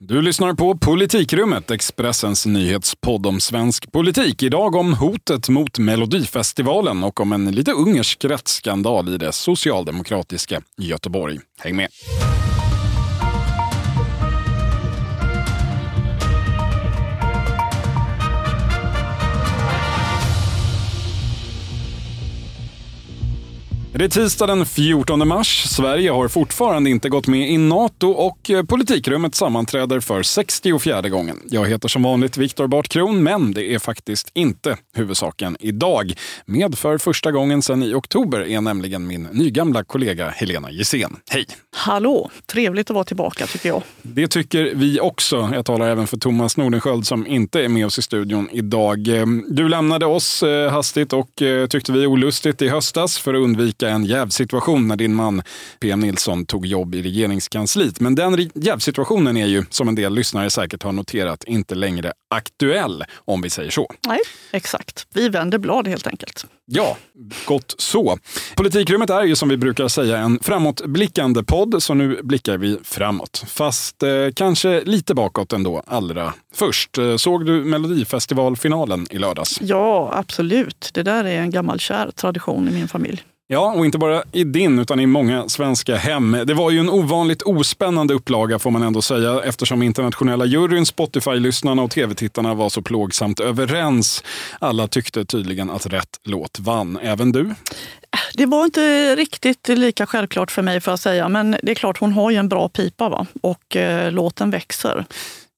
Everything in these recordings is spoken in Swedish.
Du lyssnar på Politikrummet, Expressens nyhetspodd om svensk politik. Idag om hotet mot Melodifestivalen och om en lite ungersk rättsskandal i det socialdemokratiska Göteborg. Häng med! Det är tisdag den 14 mars. Sverige har fortfarande inte gått med i NATO och eh, politikrummet sammanträder för 64 gången. Jag heter som vanligt Viktor Bartkron, men det är faktiskt inte huvudsaken idag. Med för första gången sedan i oktober är nämligen min nygamla kollega Helena Gissén. Hej! Hallå! Trevligt att vara tillbaka tycker jag. Det tycker vi också. Jag talar även för Thomas Nordenskjöld som inte är med oss i studion idag. Eh, du lämnade oss eh, hastigt och tyckte vi olustigt i höstas för att undvika en jävsituation när din man PM Nilsson tog jobb i regeringskansliet. Men den jävsituationen är ju, som en del lyssnare säkert har noterat, inte längre aktuell, om vi säger så. Nej, exakt. Vi vänder blad helt enkelt. Ja, gott så. Politikrummet är ju som vi brukar säga en framåtblickande podd, så nu blickar vi framåt. Fast eh, kanske lite bakåt ändå, allra först. Eh, såg du Melodifestivalfinalen i lördags? Ja, absolut. Det där är en gammal kär tradition i min familj. Ja, och inte bara i din utan i många svenska hem. Det var ju en ovanligt ospännande upplaga får man ändå säga eftersom internationella juryn, Spotify-lyssnarna och tv-tittarna var så plågsamt överens. Alla tyckte tydligen att rätt låt vann. Även du? Det var inte riktigt lika självklart för mig får jag säga, men det är klart hon har ju en bra pipa va? och eh, låten växer.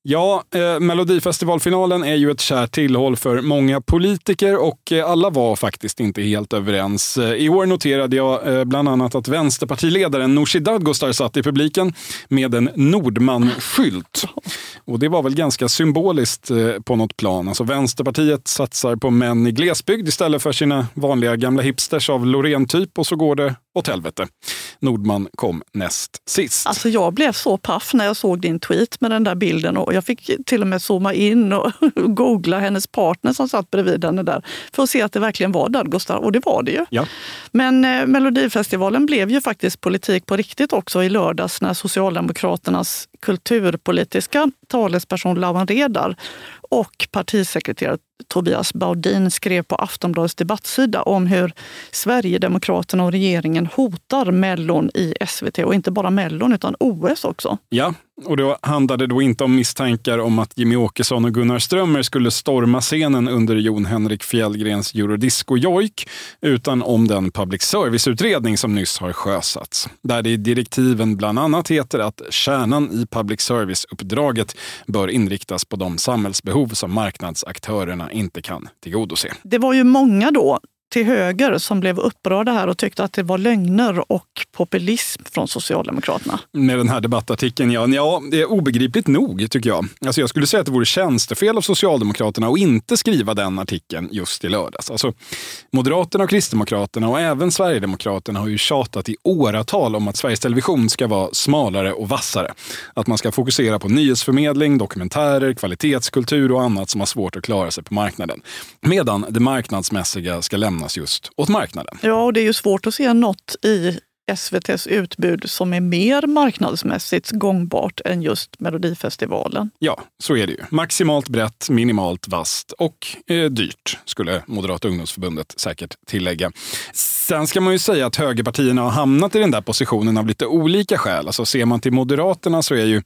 Ja, eh, Melodifestivalfinalen är ju ett kärt tillhåll för många politiker och eh, alla var faktiskt inte helt överens. Eh, I år noterade jag eh, bland annat att vänsterpartiledaren Nooshi Dadgostar satt i publiken med en Nordman-skylt. Och det var väl ganska symboliskt eh, på något plan. Alltså Vänsterpartiet satsar på män i glesbygd istället för sina vanliga gamla hipsters av Loreen-typ och så går det åt helvete. Nordman kom näst sist. Alltså jag blev så paff när jag såg din tweet med den där bilden och jag fick till och med zooma in och googla hennes partner som satt bredvid henne där för att se att det verkligen var Dadgostar och det var det ju. Ja. Men eh, Melodifestivalen blev ju faktiskt politik på riktigt också i lördags när Socialdemokraternas kulturpolitiska talesperson Lawan Redar och partisekreterare Tobias Baudin skrev på Aftonbladets debattsida om hur Sverigedemokraterna och regeringen hotar Mellon i SVT. Och inte bara Mellon, utan OS också. Ja, och då handlade då inte om misstankar om att Jimmy Åkesson och Gunnar Strömmer skulle storma scenen under Jon Henrik Fjällgrens Eurodisco-jojk, utan om den public service-utredning som nyss har sjösatts. Där det i direktiven bland annat heter att kärnan i public service-uppdraget bör inriktas på de samhällsbehov som marknadsaktörerna inte kan tillgodose. Det var ju många då till höger som blev upprörda här och tyckte att det var lögner och populism från Socialdemokraterna. Med den här debattartikeln, ja. ja det är obegripligt nog tycker jag. Alltså jag skulle säga att det vore tjänstefel av Socialdemokraterna att inte skriva den artikeln just i lördags. Alltså, Moderaterna och Kristdemokraterna och även Sverigedemokraterna har ju tjatat i åratal om att Sveriges Television ska vara smalare och vassare. Att man ska fokusera på nyhetsförmedling, dokumentärer, kvalitetskultur och annat som har svårt att klara sig på marknaden. Medan det marknadsmässiga ska lämna lämnas just åt marknaden. Ja, och det är ju svårt att se något i SVTs utbud som är mer marknadsmässigt gångbart än just Melodifestivalen. Ja, så är det ju. Maximalt brett, minimalt vast och eh, dyrt, skulle Moderata ungdomsförbundet säkert tillägga. Sen ska man ju säga att högerpartierna har hamnat i den där positionen av lite olika skäl. Alltså ser man till Moderaterna så är ju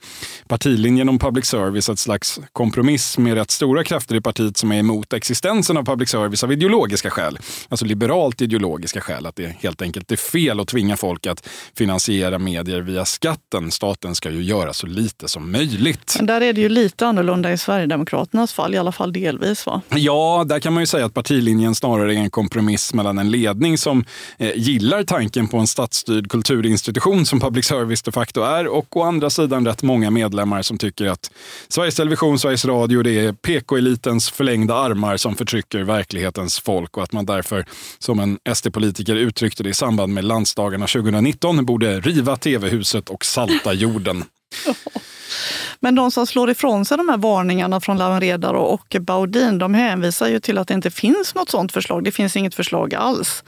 partilinjen om public service ett slags kompromiss med rätt stora krafter i partiet som är emot existensen av public service av ideologiska skäl. Alltså liberalt ideologiska skäl, att det helt enkelt är fel att tvinga folk att finansiera medier via skatten. Staten ska ju göra så lite som möjligt. Men där är det ju lite annorlunda i Sverigedemokraternas fall, i alla fall delvis va? Ja, där kan man ju säga att partilinjen snarare är en kompromiss mellan en ledning som Eh, gillar tanken på en statsstyrd kulturinstitution som public service de facto är och å andra sidan rätt många medlemmar som tycker att Sveriges Television, Sveriges Radio, det är PK-elitens förlängda armar som förtrycker verklighetens folk och att man därför, som en SD-politiker uttryckte det i samband med landsdagarna 2019 borde riva tv-huset och salta jorden. Men de som slår ifrån sig de här varningarna från Lawen Redar och Baudin, de hänvisar ju till att det inte finns något sådant förslag. Det finns inget förslag alls.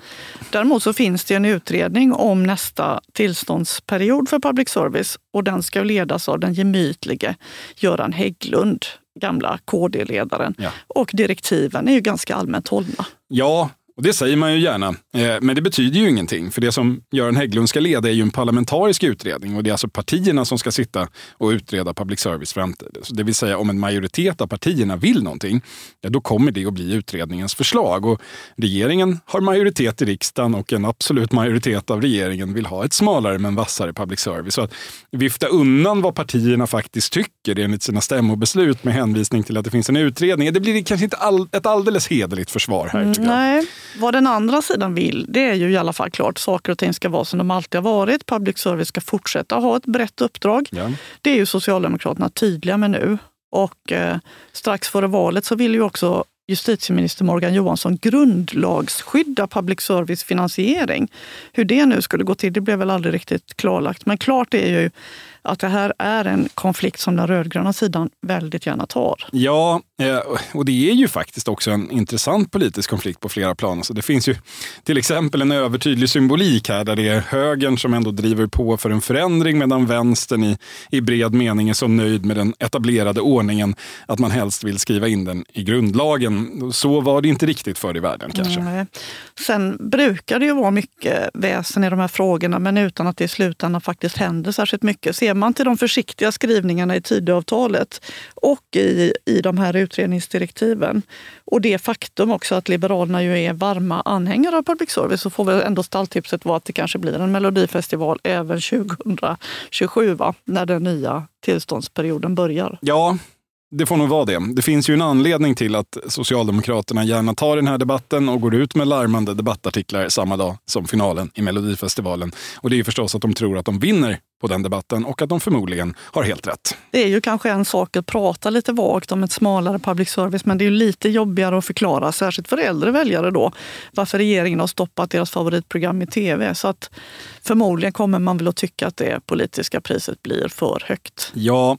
Däremot så finns det en utredning om nästa tillståndsperiod för public service och den ska ledas av den gemytlige Göran Hägglund, gamla KD-ledaren. Ja. Och direktiven är ju ganska allmänt hållna. Ja, och det säger man ju gärna, eh, men det betyder ju ingenting. För det som Göran Hägglund ska leda är ju en parlamentarisk utredning och det är alltså partierna som ska sitta och utreda public service framtid. Det vill säga om en majoritet av partierna vill någonting, ja, då kommer det att bli utredningens förslag. Och regeringen har majoritet i riksdagen och en absolut majoritet av regeringen vill ha ett smalare men vassare public service. Så att vifta undan vad partierna faktiskt tycker enligt sina stämmobeslut med hänvisning till att det finns en utredning, det blir kanske inte all, ett alldeles hederligt försvar här. Mm, nej. Vad den andra sidan vill, det är ju i alla fall klart. Saker och ting ska vara som de alltid har varit. Public service ska fortsätta ha ett brett uppdrag. Ja. Det är ju Socialdemokraterna tydliga med nu. Och eh, strax före valet så vill ju också justitieminister Morgan Johansson grundlagsskydda public service finansiering. Hur det nu skulle gå till, det blev väl aldrig riktigt klarlagt. Men klart är ju att det här är en konflikt som den rödgröna sidan väldigt gärna tar. Ja, eh, och det är ju faktiskt också en intressant politisk konflikt på flera plan. Så det finns ju till exempel en övertydlig symbolik här där det är högern som ändå driver på för en förändring medan vänstern i, i bred mening är så nöjd med den etablerade ordningen att man helst vill skriva in den i grundlagen. Så var det inte riktigt förr i världen kanske. Mm. Sen brukar det ju vara mycket väsen i de här frågorna men utan att det i slutändan faktiskt händer särskilt mycket. Se ser man till de försiktiga skrivningarna i Tidöavtalet och i, i de här utredningsdirektiven och det faktum också att Liberalerna ju är varma anhängare av public service så får väl ändå stalltipset vara att det kanske blir en melodifestival även 2027 va? när den nya tillståndsperioden börjar. Ja, det får nog vara det. Det finns ju en anledning till att Socialdemokraterna gärna tar den här debatten och går ut med larmande debattartiklar samma dag som finalen i Melodifestivalen. Och det är förstås att de tror att de vinner på den debatten och att de förmodligen har helt rätt. Det är ju kanske en sak att prata lite vagt om ett smalare public service men det är ju lite jobbigare att förklara, särskilt för äldre väljare då, varför regeringen har stoppat deras favoritprogram i tv. Så att förmodligen kommer man väl att tycka att det politiska priset blir för högt. Ja,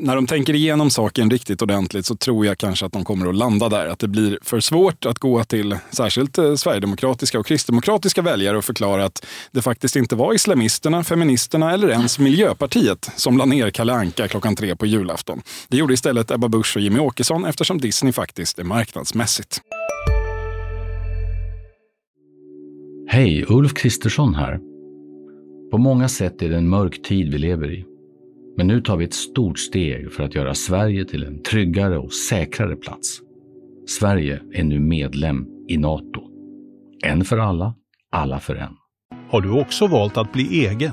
när de tänker igenom saken riktigt ordentligt så tror jag kanske att de kommer att landa där. Att det blir för svårt att gå till särskilt eh, sverigedemokratiska och kristdemokratiska väljare och förklara att det faktiskt inte var islamisterna, feministerna eller ens Miljöpartiet som la ner Kalle Anka klockan tre på julafton. Det gjorde istället Ebba Busch och Jimmy Åkesson eftersom Disney faktiskt är marknadsmässigt. Hej, Ulf Kristersson här. På många sätt är det en mörk tid vi lever i. Men nu tar vi ett stort steg för att göra Sverige till en tryggare och säkrare plats. Sverige är nu medlem i Nato. En för alla, alla för en. Har du också valt att bli egen?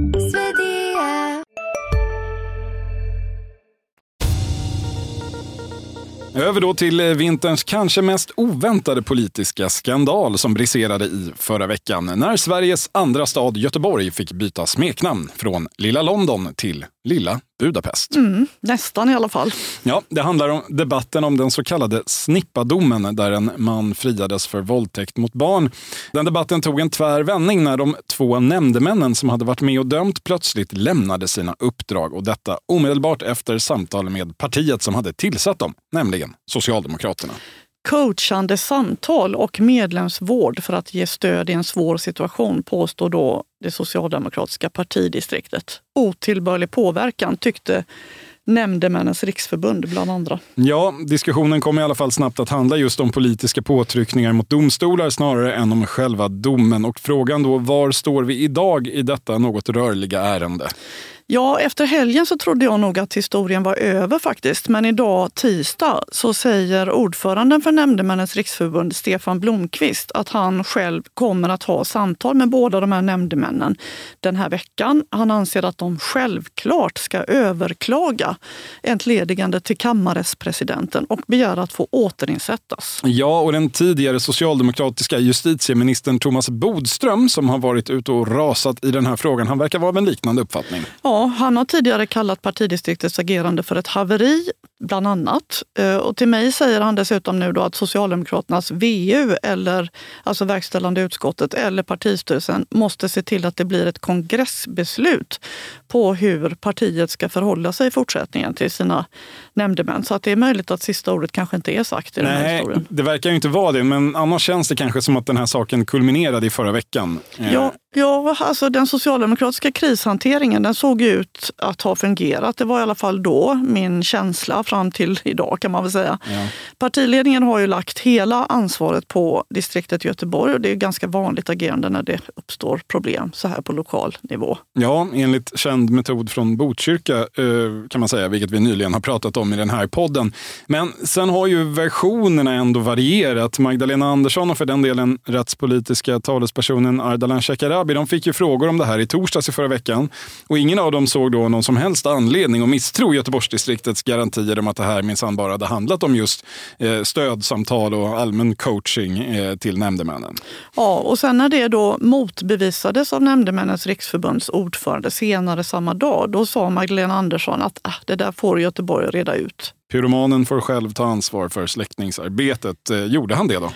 Över då till eh, vinterns kanske mest oväntade politiska skandal som briserade i förra veckan. När Sveriges andra stad Göteborg fick byta smeknamn från Lilla London till Lilla Budapest. Mm, nästan i alla fall. Ja, det handlar om debatten om den så kallade snippadomen där en man friades för våldtäkt mot barn. Den debatten tog en tvär vändning när de två nämndemännen som hade varit med och dömt plötsligt lämnade sina uppdrag och detta omedelbart efter samtal med partiet som hade tillsatt dem, nämligen Socialdemokraterna coachande samtal och medlemsvård för att ge stöd i en svår situation, påstår då det socialdemokratiska partidistriktet. Otillbörlig påverkan tyckte Nämndemännens riksförbund bland andra. Ja, diskussionen kom i alla fall snabbt att handla just om politiska påtryckningar mot domstolar snarare än om själva domen. Och frågan då, var står vi idag i detta något rörliga ärende? Ja, efter helgen så trodde jag nog att historien var över faktiskt. Men idag, tisdag, så säger ordföranden för Nämndemännens riksförbund, Stefan Blomqvist, att han själv kommer att ha samtal med båda de här nämndemännen den här veckan. Han anser att de självklart ska överklaga entledigande till kammarrättspresidenten och begära att få återinsättas. Ja, och den tidigare socialdemokratiska justitieministern Thomas Bodström som har varit ute och rasat i den här frågan, han verkar vara av en liknande uppfattning. Ja, Ja, han har tidigare kallat partidistriktets agerande för ett haveri, bland annat. Eh, och till mig säger han dessutom nu då att Socialdemokraternas VU, eller alltså verkställande utskottet eller partistyrelsen måste se till att det blir ett kongressbeslut på hur partiet ska förhålla sig i fortsättningen till sina nämndemän. Så att det är möjligt att sista ordet kanske inte är sagt i Nej, den här historien. Det verkar ju inte vara det, men annars känns det kanske som att den här saken kulminerade i förra veckan. Eh, Ja, ja alltså den socialdemokratiska krishanteringen den såg ut att ha fungerat. Det var i alla fall då min känsla fram till idag kan man väl säga. Ja. Partiledningen har ju lagt hela ansvaret på distriktet Göteborg och det är ganska vanligt agerande när det uppstår problem så här på lokal nivå. Ja, enligt känd metod från Botkyrka eh, kan man säga, vilket vi nyligen har pratat om i den här podden. Men sen har ju versionerna ändå varierat. Magdalena Andersson och för den delen rättspolitiska talespersonen Ardalan Shekarabi, de fick ju frågor om det här i torsdags i förra veckan. Och ingen av dem såg då någon som helst anledning att misstro Göteborgsdistriktets garantier om att det här minsann bara hade handlat om just eh, stödsamtal och allmän coaching eh, till nämndemännen. Ja, och sen när det då motbevisades av Nämndemännens riksförbunds ordförande senare samma dag, då sa Magdalena Andersson att ah, det där får Göteborg reda ut. Pyromanen får själv ta ansvar för släckningsarbetet. Eh, gjorde han det då?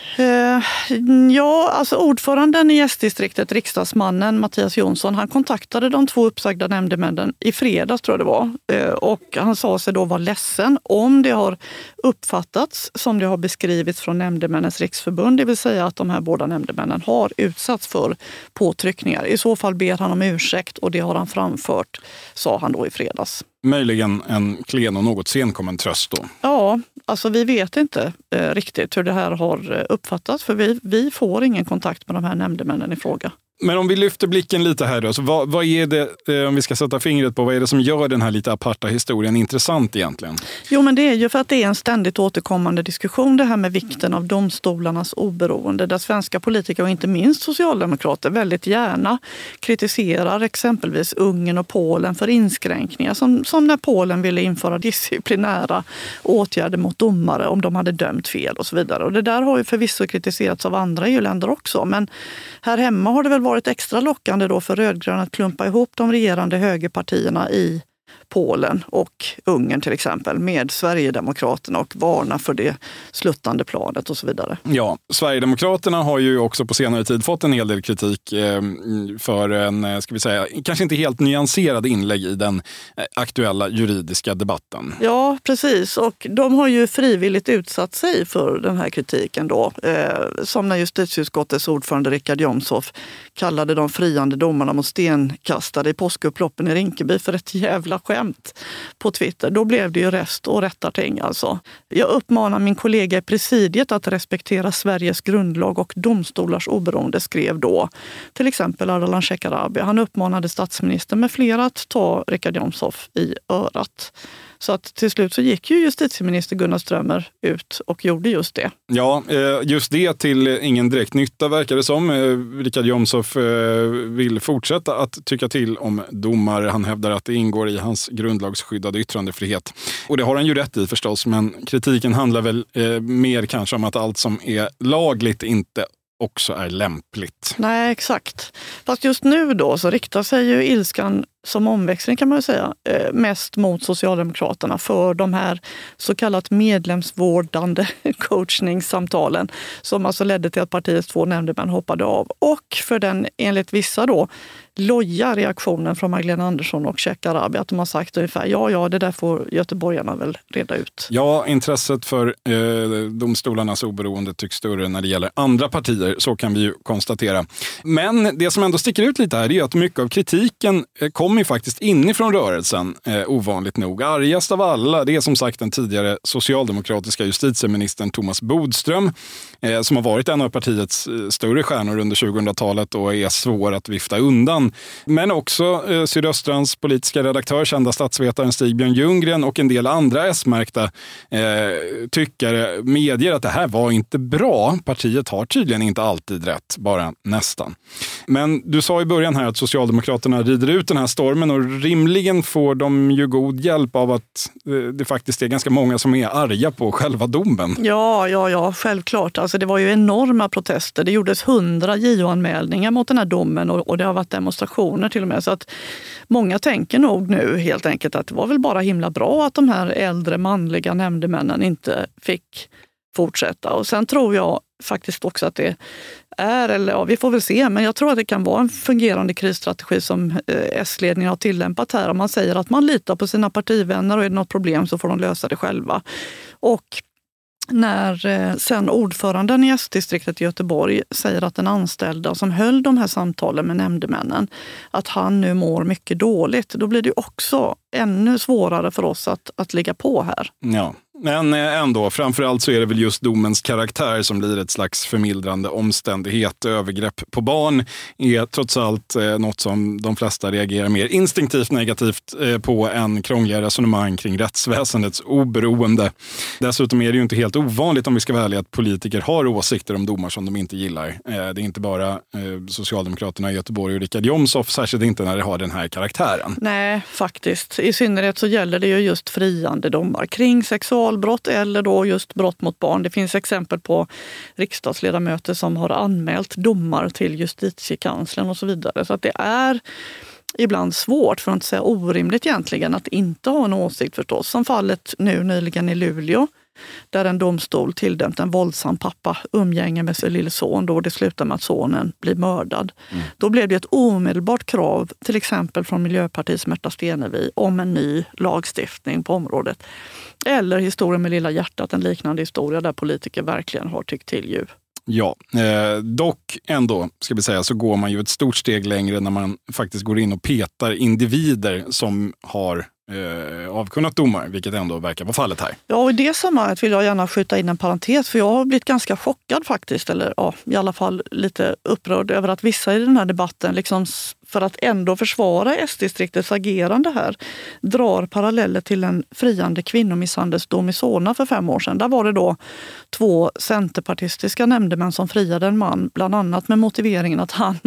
Eh, ja, alltså ordföranden i S-distriktet, riksdagsmannen Mattias Jonsson, han kontaktade de två uppsagda nämndemännen i fredags tror jag det var. Eh, och han sa sig då vara ledsen om det har uppfattats som det har beskrivits från Nämndemännens riksförbund, det vill säga att de här båda nämndemännen har utsatts för påtryckningar. I så fall ber han om ursäkt och det har han framfört, sa han då i fredags. Möjligen en klen och något senkommen tröst då. Ja, alltså vi vet inte eh, riktigt hur det här har eh, uppfattats för vi, vi får ingen kontakt med de här nämndemännen i fråga. Men om vi lyfter blicken lite här då. Så vad, vad är det, eh, om vi ska sätta fingret på, vad är det som gör den här lite aparta historien intressant egentligen? Jo, men det är ju för att det är en ständigt återkommande diskussion det här med vikten av domstolarnas oberoende där svenska politiker och inte minst socialdemokrater väldigt gärna kritiserar exempelvis Ungern och Polen för inskränkningar som, som när Polen ville införa disciplinära åtgärder mot domare om de hade dömt fel och så vidare. Och det där har ju förvisso kritiserats av andra EU-länder också men här hemma har det väl varit extra lockande då för rödgröna att klumpa ihop de regerande högerpartierna i Polen och Ungern till exempel med Sverigedemokraterna och varna för det sluttande planet och så vidare. Ja, Sverigedemokraterna har ju också på senare tid fått en hel del kritik eh, för en, eh, ska vi säga, kanske inte helt nyanserad inlägg i den eh, aktuella juridiska debatten. Ja, precis. Och de har ju frivilligt utsatt sig för den här kritiken då. Som när justitieutskottets ordförande Richard Jomshof kallade de friande domarna mot stenkastare i påskupploppen i Rinkeby för ett jävla skämt på Twitter. Då blev det ju rest och rättarting alltså. Jag uppmanar min kollega i presidiet att respektera Sveriges grundlag och domstolars oberoende, skrev då till exempel Ardalan Shekarabi. Han uppmanade statsministern med flera att ta Richard Jomshof i örat. Så att till slut så gick ju justitieminister Gunnar Strömmer ut och gjorde just det. Ja, eh, just det till ingen direkt nytta verkar det som. Eh, Richard Jomshof eh, vill fortsätta att tycka till om domare. Han hävdar att det ingår i hans grundlagsskyddade yttrandefrihet. Och det har han ju rätt i förstås, men kritiken handlar väl mer kanske om att allt som är lagligt inte också är lämpligt. Nej, exakt. Fast just nu då så riktar sig ju ilskan som omväxling kan man säga, eh, mest mot Socialdemokraterna för de här så kallat medlemsvårdande coachningssamtalen som alltså ledde till att partiets två nämndemän hoppade av. Och för den, enligt vissa då, loja reaktionen från Magdalena Andersson och Shekarabi att de har sagt ungefär ja, ja, det där får göteborgarna väl reda ut. Ja, intresset för eh, domstolarnas oberoende tycks större när det gäller andra partier, så kan vi ju konstatera. Men det som ändå sticker ut lite här är att mycket av kritiken eh, kommer ju faktiskt inifrån rörelsen, eh, ovanligt nog. Argast av alla, det är som sagt den tidigare socialdemokratiska justitieministern Thomas Bodström, Eh, som har varit en av partiets eh, större stjärnor under 2000-talet och är svår att vifta undan. Men också eh, Sydöstrans politiska redaktör, kända statsvetaren Stig-Björn Ljunggren och en del andra S-märkta eh, tyckare medger att det här var inte bra. Partiet har tydligen inte alltid rätt, bara nästan. Men du sa i början här att Socialdemokraterna rider ut den här stormen och rimligen får de ju god hjälp av att det faktiskt är ganska många som är arga på själva domen. Ja, ja, ja, självklart. Alltså, det var ju enorma protester. Det gjordes hundra JO-anmälningar mot den här domen och, och, det har varit demonstrationer till och med. Så att många tänker nog nu helt enkelt att det var väl bara himla bra att de här äldre manliga nämndemännen inte fick fortsätta. Och sen tror jag faktiskt också att det är, eller ja, vi får väl se, men jag tror att det kan vara en fungerande krisstrategi som eh, S-ledningen har tillämpat här. Om man säger att man litar på sina partivänner och är det något problem så får de lösa det själva. Och när eh, sen ordföranden i S-distriktet i Göteborg säger att den anställda som höll de här samtalen med nämndemännen, att han nu mår mycket dåligt, då blir det också ännu svårare för oss att, att ligga på här. Ja, men eh, ändå, framförallt så är det väl just domens karaktär som blir ett slags förmildrande omständighet. Övergrepp på barn är trots allt eh, något som de flesta reagerar mer instinktivt negativt eh, på än krångliga resonemang kring rättsväsendets oberoende. Dessutom är det ju inte helt ovanligt om vi ska välja att politiker har åsikter om domar som de inte gillar. Eh, det är inte bara eh, Socialdemokraterna i Göteborg och Richard Jomshof, särskilt inte när det har den här karaktären. Nej, faktiskt. I synnerhet så gäller det ju just friande domar kring sexual sexualbrott eller då just brott mot barn. Det finns exempel på riksdagsledamöter som har anmält domar till justitiekanslern och så vidare. Så att det är ibland svårt, för att inte säga orimligt egentligen, att inte ha en åsikt förstås. Som fallet nu nyligen i Luleå där en domstol tilldömt en våldsam pappa umgänge med sin lille son då det slutar med att sonen blir mördad. Mm. Då blev det ett omedelbart krav, till exempel från Miljöpartiets Märta Stenevi, om en ny lagstiftning på området. Eller historien med Lilla hjärtat, en liknande historia där politiker verkligen har tyckt till djup. Ja, eh, dock ändå ska vi säga så går man ju ett stort steg längre när man faktiskt går in och petar individer som har eh, avkunnat domar, vilket ändå verkar vara fallet här. Ja, och i det sammanhanget vill jag gärna skjuta in en parentes, för jag har blivit ganska chockad faktiskt, eller ja, i alla fall lite upprörd över att vissa i den här debatten liksom för att ändå försvara S-distriktets agerande här drar paralleller till en friande kvinnomisshandelsdom i Solna för fem år sedan. Där var det då två centerpartistiska nämndemän som friade en man, bland annat med motiveringen att han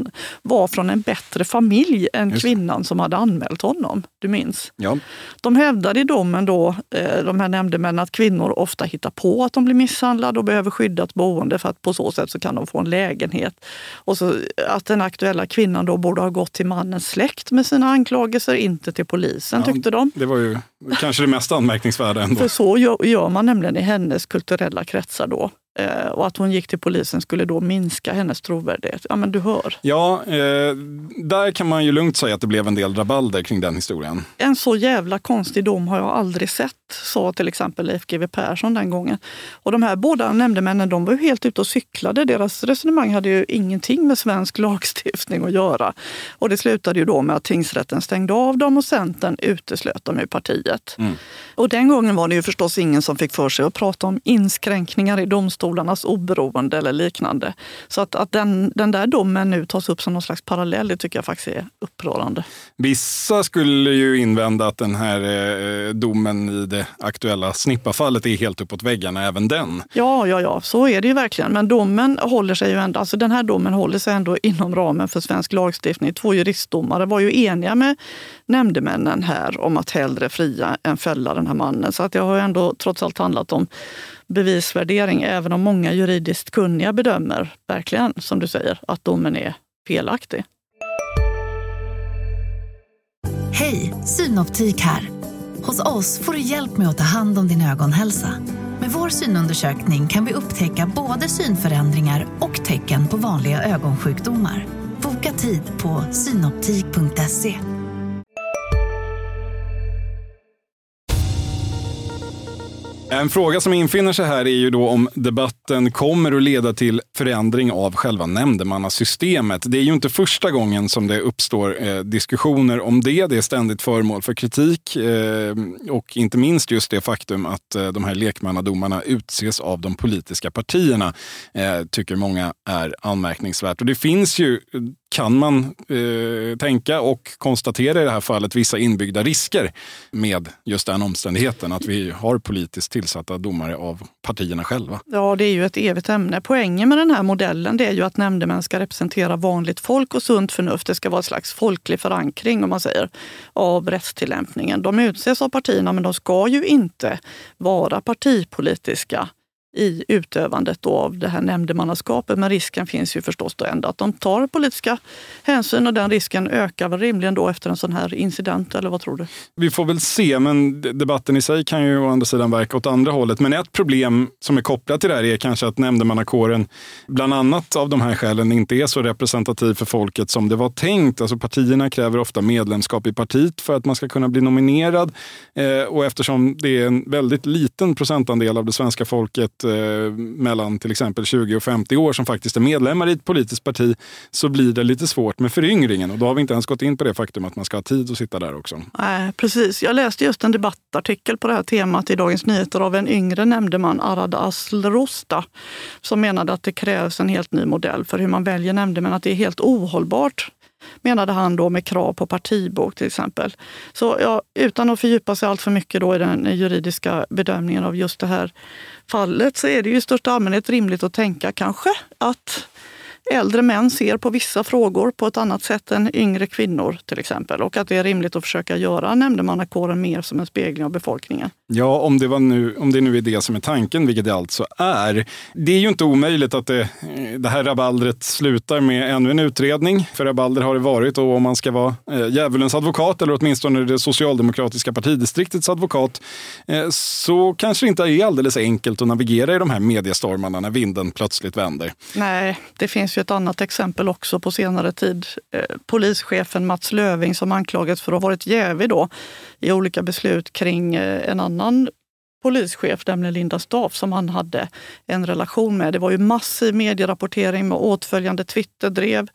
var från en bättre familj än Just. kvinnan som hade anmält honom. Du minns? Ja. De hävdade i domen då, eh, de här nämndemännen, att kvinnor ofta hittar på att de blir misshandlade och behöver skyddat boende för att på så sätt så kan de få en lägenhet. Och så att den aktuella kvinnan då borde ha gått till mannens släkt med sina anklagelser, inte till polisen ja, tyckte de. Det var ju kanske det mest anmärkningsvärda ändå. För så gör man nämligen i hennes kulturella kretsar då. Eh, och att hon gick till polisen skulle då minska hennes trovärdighet. Ja, men du hör. Ja, eh, där kan man ju lugnt säga att det blev en del rabalder kring den historien. En så jävla konstig dom har jag aldrig sett, sa till exempel Leif GW Persson den gången. Och de här båda nämndemännen de var ju helt ute och cyklade. Deras resonemang hade ju ingenting med svensk lagstiftning att göra. Och det slutade ju då med att tingsrätten stängde av dem och Centern uteslöt dem ur partiet. Mm. Och den gången var det ju förstås ingen som fick för sig att prata om inskränkningar i domstolen domstolarnas oberoende eller liknande. Så att, att den, den där domen nu tas upp som någon slags parallell, det tycker jag faktiskt är upprörande. Vissa skulle ju invända att den här eh, domen i det aktuella Snippa-fallet är helt uppåt väggarna, även den. Ja, ja, ja, så är det ju verkligen. Men domen håller sig ju ändå, alltså den här domen håller sig ändå inom ramen för svensk lagstiftning. Två juristdomare var ju eniga med nämndemännen här om att hellre fria än fälla den här mannen. Så att det har ändå trots allt handlat om bevisvärdering, även om många juridiskt kunniga bedömer, verkligen som du säger, att domen är felaktig. Hej, Synoptik här. Hos oss får du hjälp med att ta hand om din ögonhälsa. Med vår synundersökning kan vi upptäcka både synförändringar och tecken på vanliga ögonsjukdomar. Boka tid på synoptik.se. En fråga som infinner sig här är ju då om debatten kommer att leda till förändring av själva nämndemannasystemet. Det är ju inte första gången som det uppstår eh, diskussioner om det. Det är ständigt föremål för kritik eh, och inte minst just det faktum att eh, de här lekmannadomarna utses av de politiska partierna eh, tycker många är anmärkningsvärt. Och det finns ju kan man eh, tänka och konstatera i det här fallet vissa inbyggda risker med just den omständigheten att vi har politiskt tillsatta domare av partierna själva. Ja, det är ju ett evigt ämne. Poängen med den här modellen det är ju att nämndemän ska representera vanligt folk och sunt förnuft. Det ska vara en slags folklig förankring om man säger, av rättstillämpningen. De utses av partierna men de ska ju inte vara partipolitiska i utövandet av det här nämndemannaskapet. Men risken finns ju förstås då ändå att de tar politiska hänsyn och den risken ökar väl rimligen då efter en sån här incident, eller vad tror du? Vi får väl se, men debatten i sig kan ju å andra sidan verka åt andra hållet. Men ett problem som är kopplat till det här är kanske att nämndemannakåren, bland annat av de här skälen, inte är så representativ för folket som det var tänkt. Alltså partierna kräver ofta medlemskap i partiet för att man ska kunna bli nominerad. Eh, och eftersom det är en väldigt liten procentandel av det svenska folket Eh, mellan till exempel 20 och 50 år som faktiskt är medlemmar i ett politiskt parti så blir det lite svårt med föryngringen. Och då har vi inte ens gått in på det faktum att man ska ha tid att sitta där också. Nej, precis. Jag läste just en debattartikel på det här temat i Dagens Nyheter av en yngre nämndeman, Arad Aslrosta, som menade att det krävs en helt ny modell för hur man väljer nämndemän. Att det är helt ohållbart menade han då med krav på partibok till exempel. Så ja, utan att fördjupa sig allt för mycket då i den juridiska bedömningen av just det här fallet så är det ju i största allmänhet rimligt att tänka kanske att äldre män ser på vissa frågor på ett annat sätt än yngre kvinnor till exempel. Och att det är rimligt att försöka göra nämndemannakåren mer som en spegling av befolkningen. Ja, om det, var nu, om det nu är det som är tanken, vilket det alltså är. Det är ju inte omöjligt att det, det här rabaldret slutar med ännu en utredning. För rabalder har det varit och om man ska vara eh, djävulens advokat eller åtminstone det socialdemokratiska partidistriktets advokat eh, så kanske det inte är alldeles enkelt att navigera i de här mediestormarna när vinden plötsligt vänder. Nej, det finns ju ett annat exempel också på senare tid. Eh, polischefen Mats Löving som anklagats för att ha varit jävig då i olika beslut kring eh, en annan polischef, nämligen Linda Staff, som han hade en relation med. Det var ju massiv medierapportering med åtföljande Twitterdrev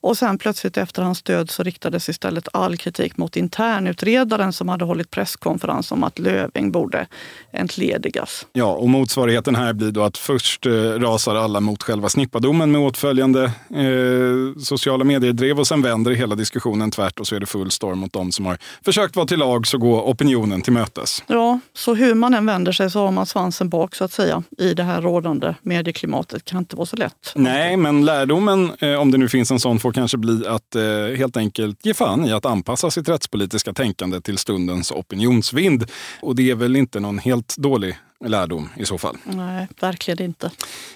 och sen plötsligt efter hans död så riktades istället all kritik mot internutredaren som hade hållit presskonferens om att Löving borde entledigas. Ja, och motsvarigheten här blir då att först eh, rasar alla mot själva snippadomen med åtföljande eh, sociala medier-drev och sen vänder hela diskussionen tvärt och så är det full storm mot de som har försökt vara till lag så går opinionen till mötes. Ja, så hur man än vänder sig så har man svansen bak så att säga i det här rådande medieklimatet. kan inte vara så lätt. Nej, men lärdomen, eh, om det nu finns en sån, får kanske bli att eh, helt enkelt ge fan i att anpassa sitt rättspolitiska tänkande till stundens opinionsvind. Och det är väl inte någon helt dålig lärdom i så fall. Nej, verkligen inte.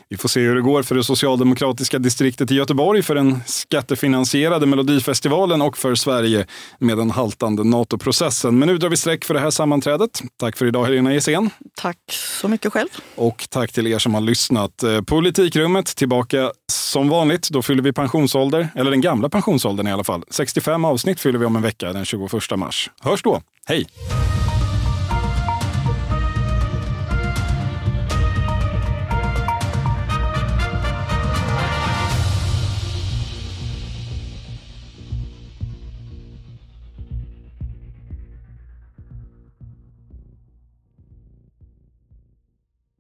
Vi får se hur det går för det socialdemokratiska distriktet i Göteborg, för den skattefinansierade Melodifestivalen och för Sverige med den haltande NATO-processen. Men nu drar vi streck för det här sammanträdet. Tack för idag Helena Gissén. Tack så mycket själv. Och tack till er som har lyssnat. Eh, Politikrummet tillbaka som vanligt. Då fyller vi pensionsålder, eller den gamla pensionsåldern i alla fall. 65 avsnitt fyller vi om en vecka den 21 mars. Hörs då. Hej!